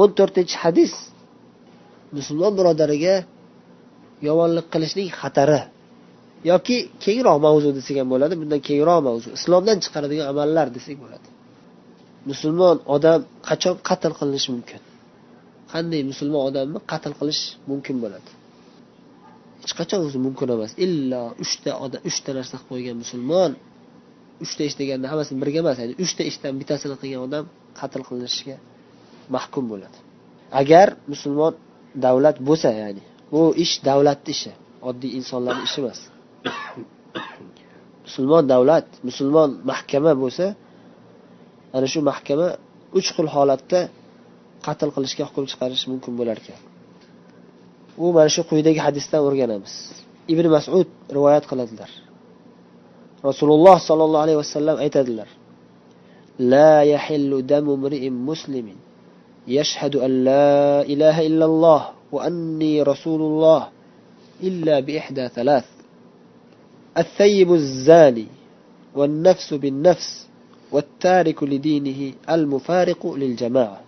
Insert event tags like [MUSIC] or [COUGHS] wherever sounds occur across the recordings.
o'n to'rtinchi hadis. Musulmon birodariga yomonlik qilishning xatari. Yoki kengroq mavzu desak ham bo'ladi bundan kengroq mavzu. Islomdan chiqaradigan amallar desak bo'ladi. Musulmon odam qachon qatl qilinishi mumkin? Qanday musulmon odamni qatl qilish mumkin bo'ladi? Hech qachon o'zi mumkin emas. Illo uchta odam uchta narsa qilib qo'ygan musulmon uchta ish deganda hammasini birga emas ya'ni uchta ishdan bittasini qilgan odam qatl qilinishga mahkum bo'ladi agar musulmon davlat bo'lsa ya'ni bu ish davlatni ishi oddiy insonlarni ishi emas musulmon davlat musulmon mahkama bo'lsa ana shu mahkama uch xil holatda qatl qilishga hukm chiqarish mumkin bo'lar ekan u mana shu quyidagi hadisdan o'rganamiz ibn masud rivoyat qiladilar rasululloh sollallohu alayhi vasallam aytadilar لا يحل دم امرئ مسلم يشهد أن لا إله إلا الله وأني رسول الله إلا بإحدى ثلاث. الثيب الزاني والنفس بالنفس والتارك لدينه المفارق للجماعة.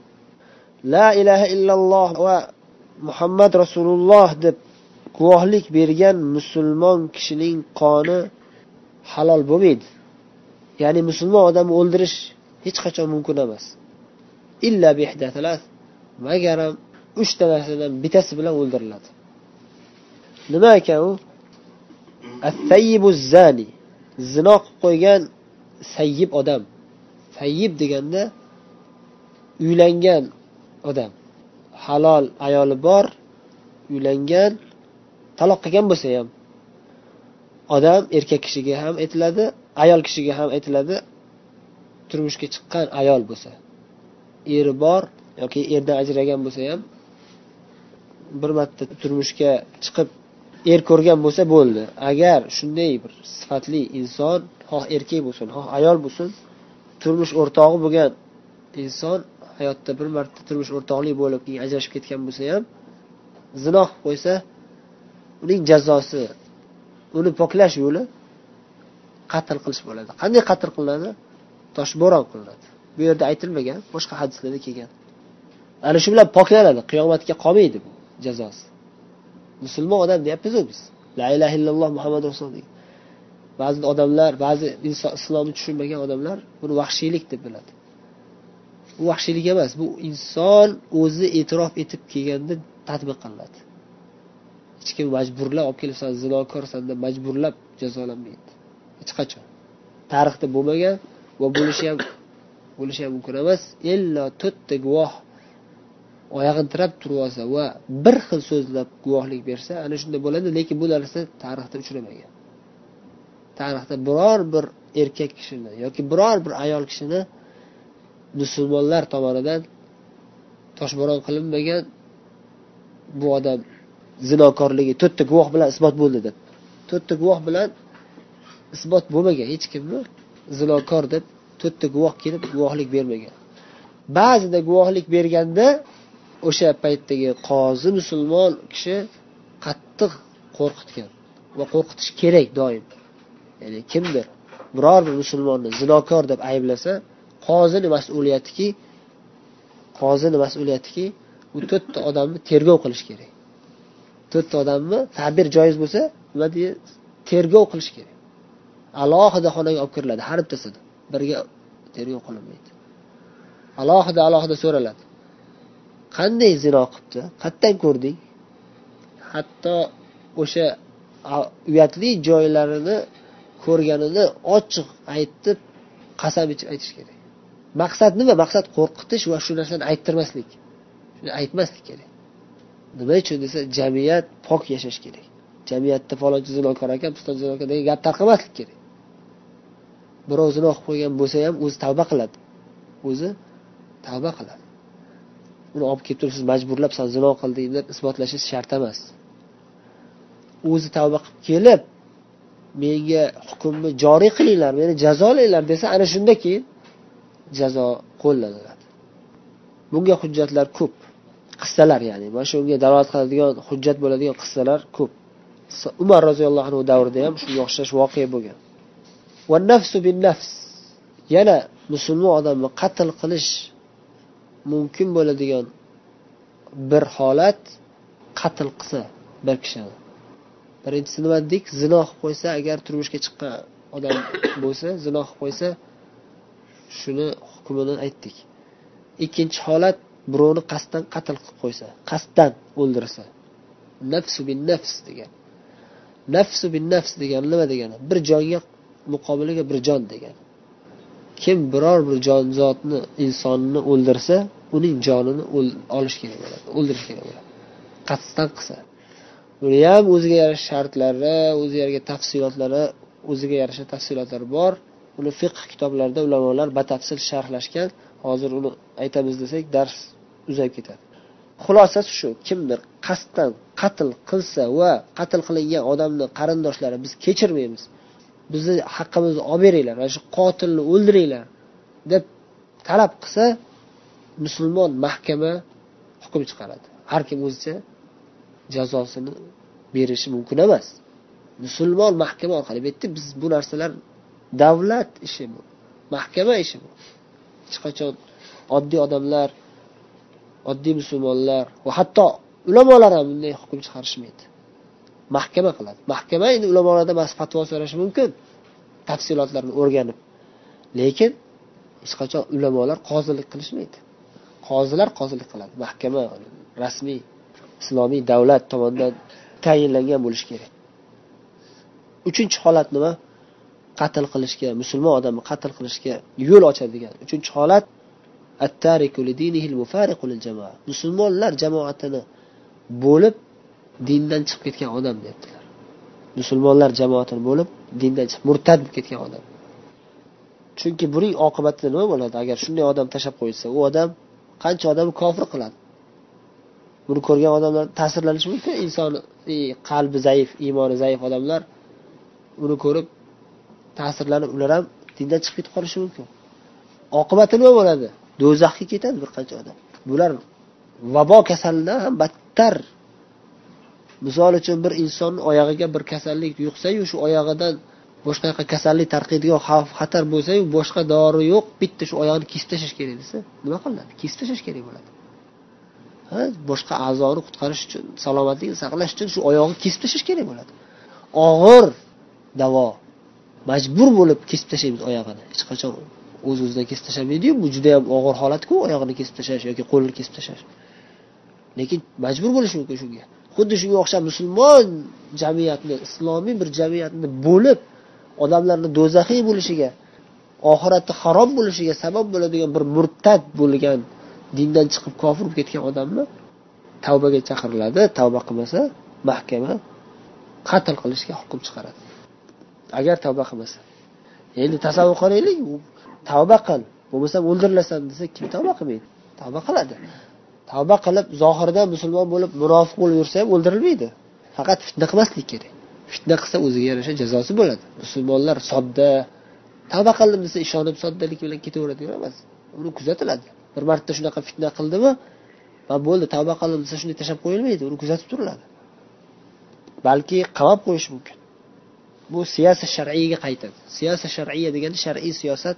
لا إله إلا الله ومحمد رسول الله deb guvohlik bergan musulmon kishining qoni halol bo'lmaydi. Ya'ni musulmon odamni o'ldirish hech qachon mumkin emas. Illa magaram uchta narsadan bittasi bilan o'ldiriladi. Nima ekan u? Zani zino qilib qo'ygan sayyib odam. Sayyib deganda uylangan odam. Halol ayoli bor uylangan taloq qilgan bo'lsa ham. Odam erkak kishiga ham aytiladi ayol kishiga ham aytiladi. Turmushga chiqqan ayol bo'lsa. Eri bor yoki erdan ajragan bo'lsa ham bir marta turmushga chiqib er ko'rgan bo'lsa bo'ldi. Agar shunday bir sifatli inson xoh erkak bo'lsin xoh ayol bo'lsin turmush o'rtog'i bo'lgan inson hayotda bir marta turmush o'rtoqlik bo'lib keyin ajrashib ketgan bo'lsa ham zino qilib qo'ysa uning jazosi uni poklash yo'li qatl qilish bo'ladi. Qanday qatl qilinadi? Toshbo'ron qilinadi. Bu yerda aytilmagan boshqa hadislarda kelgan. Ana shu bilan poklanadi qiyomatga qolmaydi bu jazosi. Musulmon odam deyapmizu biz. La ilaha illalloh muhammad rasululloh ba'zi odamlar ba'zi inson islomni tushunmagan odamlar buni vahshiylik deb biladi. Bu vahshiylik emas bu inson o'zi e'tirof etib kelganda tadbiq qilinadi. Hech kim majburlab olib kelib san zinokorsan deb majburlab jazolanmaydi. Hech qachon. Tarixda bo'lmagan va bo'lishi ham bo'lishi ham mumkin emas. Illo to'rtta guvoh oyog'ini tirab turib olsa va bir xil so'zlab guvohlik bersa ana shunda bo'ladi lekin bu narsa tarixda uchramagan. Tarixda biror bir erkak kishini yoki biror bir ayol kishini musulmonlar tomonidan toshbo'ron qilinmagan bu odam zinokorligi to'rtta guvoh bilan isbot bo'ldi deb. To'rtta guvoh bilan isbot bo'lmagan hech kimni zinokor deb to'rtta guvoh kelib guvohlik bermagan. Ba'zida guvohlik berganda o'sha paytdagi qozi musulmon kishi qattiq qo'rqitgan va qo'rqitish kerak doim. Ya'ni kimdir biror bir musulmonni zinokor deb ayblasa qozini mas'uliyatiki qozini mas'uliyatiki u to'rtta odamni tergov qilish kerak. To'rtta odamni ta'bir joiz bo'lsa nima deydi tergov qilish kerak. Alohida xonaga olib kiriladi har bittasini birga tergov qilinmaydi. Alohida alohida so'raladi. Qanday zino qilibdi? Qayerdan ko'rding? Hatto o'sha uyatli joylarini ko'rganini ochiq aytib qasam ichib aytish kerak. Maqsad nima? Maqsad qo'rqitish va shu narsani ayttirmaslik. Shuni aytmaslik kerak. Nima uchun desa jamiyat pok yashash kerak. Jamiyatda falonchi zinokor ekan piston zinokor degan gap tarqamaslik kerak. Birov zino qilib qo'ygan bo'lsa ham o'zi tavba qiladi. O'zi tavba qiladi. Uni olib kelib turib siz majburlab san zino qilding deb isbotlashingiz shart emas. O'zi tavba qilib kelib menga hukmni joriy qilinglar meni jazolanglar desa ana shunda keyin jazo qo'llaniladi. Bunga hujjatlar ko'p. Qissalar ya'ni mana shunga dalolat qiladigan hujjat bo'ladigan qissalar ko'p. Umar roziyallohu anhu davrida ham shunga o'xshash voqea bo'lgan. Va nafsu bin nafs yana musulmon odamni qatl qilish mumkin bo'ladigan bir holat qatl qilsa bir kishini. Birinchisi nima dedik? Zino qilib qo'ysa agar turmushga chiqqan odam [COUGHS] bo'lsa zino qilib qo'ysa shuni hukmini aytdik. Ikkinchi holat birovni qasddan qatl qilib qo'ysa qasddan o'ldirsa. Nafsu bin nafs degan. Nafsu bin nafs degani nima degani? Bir jonga muqobiliga bir jon degan. Kim biror bir jonzotni insonni o'ldirsa uning jonini olish kerak bo'ladi o'ldirish kerak bo'ladi. Qasddan qilsa buni ham o'ziga yarasha shartlari o'ziga yarasha tafsilotlari o'ziga yarasha tafsilotlari bor. Uni fiqh kitoblarida ulamolar batafsil sharhlashgan. Hozir uni aytamiz desak dars uzayib ketadi. Xulosasi shu kimdir qasddan qatl qilsa va qatl qilingan odamni qarindoshlari biz kechirmaymiz. Bizni haqqimizni olib beringlar mana shu qotilni o'ldiringlar deb talab qilsa musulmon mahkama hukm chiqaradi. Har kim o'zicha jazosini berishi mumkin emas. Musulmon mahkama orqali bu yerda biz bu narsalar davlat ishi bu mahkama ishi bu. Hech qachon oddiy odamlar oddiy musulmonlar va hatto ulamolar ham bunday hukm chiqarishmaydi. Mahkama qiladi. Mahkama endi ulamolardan fatvo so'rashi mumkin. Tafsilotlarni o'rganib. Lekin hech qachon ulamolar qozilik qilishmaydi. Qozilar qozilik qiladi. Mahkama rasmiy islomiy davlat tomonidan tayinlangan bo'lishi kerak. Uchinchi holat nima? Qatl qilishga musulmon odamni qatl qilishga yo'l ochadigan uchinchi holat musulmonlar jamoatini bo'lib dindan chiqib ketgan odam deyaptilar. Musulmonlar jamoatini bo'lib dindan chiqib murtad bo'lib ketgan odam. Chunki buning oqibatida nima bo'ladi? Agar shunday odam tashlab qo'yilsa u odam qancha odamni kofir qiladi? Buni ko'rgan odamlar ta'sirlanishi mumkin. Inson e, qalbi zaif iymoni zaif odamlar uni ko'rib ta'sirlanib ular ham dindan chiqib ketib qolishi mumkin. Oqibati nima bo'ladi? Do'zaxga ketadi bir qancha odam. Bular vabo kasalidan ham battar misol uchun bir insonni oyog'iga bir kasallik yuqsayu shu oyog'idan boshqa kasallik tarqaydigan xavf xatar bo'lsayu boshqa dori yo'q bitta shu oyog'ini kesib tashlash kerak desa nima qilinadi? Kesib tashlash kerak bo'ladi. Ha boshqa a'zoni qutqarish uchun salomatligini saqlash uchun shu oyog'ini kesib tashlash kerak bo'ladi. Og'ir davo majbur bo'lib kesib tashlaymiz oyog'ini. Hech qachon o'z o'zidan kesib tashlamaydiyu bu juda yam og'ir holatku oyog'ini kesib tashlash yoki qo'lini kesib tashlash. Lekin majbur bo'lish mumkin shunga. Xuddi shunga o'xshab musulmon jamiyatni islomiy bir jamiyatni bo'lib odamlarni do'zaxiy bo'lishiga oxiratni harom bo'lishiga sabab bo'ladigan bir murtad bo'lgan dindan chiqib kofir bo'lib ketgan odamni tavbaga chaqiriladi tavba qilmasa mahkama qatl qilishga hukm chiqaradi. Agar tavba qilmasa. Endi tasavvur qilaylik tavba qil bo'lmasam o'ldirilasan desa kim tavba qilmaydi? Tavba qiladi. Tavba qilib zohirda musulmon bo'lib munofiq bo'lib yursa ham o'ldirilmaydi. Faqat fitna qilmaslik kerak. Fitna qilsa o'ziga yarasha jazosi bo'ladi. Musulmonlar sodda tavba qildim desa ishonib soddalik bilan ketaveradigan emas. Uni kuzatiladi. Bir marta shunaqa fitna qildimi va bo'ldi tavba qildim desa shunday tashlab qo'yilmaydi uni kuzatib turiladi. Balki qamab qo'yish mumkin. Bu siyosat shar'iyga qaytadi. Siyosat shar'iya degani shar'iy siyosat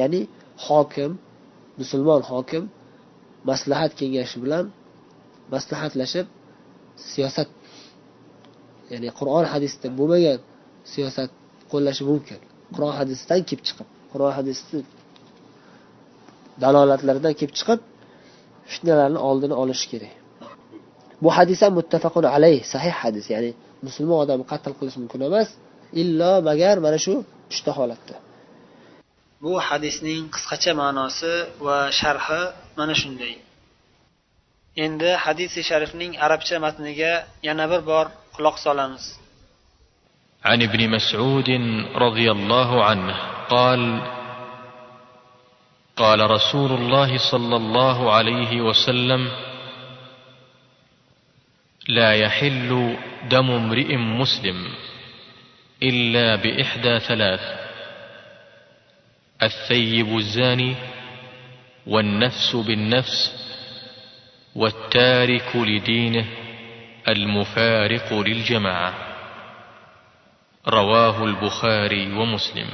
ya'ni hokim musulmon hokim maslahat kengashi bilan maslahatlashib siyosat ya'ni qur'on hadisda bo'lmagan siyosat qo'llashi mumkin. Qur'on hadisdan kelib chiqib qur'on hadisni dalolatlaridan kelib chiqib fitnalarni oldini olish kerak. Bu hadis ham muttafaqun alayh sahih hadis ya'ni musulmon odamni qatl qilish mumkin emas illo magar mana shu uchta holatda. Bu hadisning qisqacha ma'nosi va sharhi mana shunday endi hadisi sharifning arabcha matniga yana bir bor quloq solamiz عن ابن مسعود رضي الله عنه قال قال رسول الله صلى الله عليه وسلم لا يحل دم امرئ مسلم الا باحدى ثلاث الثيب الزاني والنفس بالنفس والتارك لدينه المفارق للجماعة. رواه البخاري ومسلم.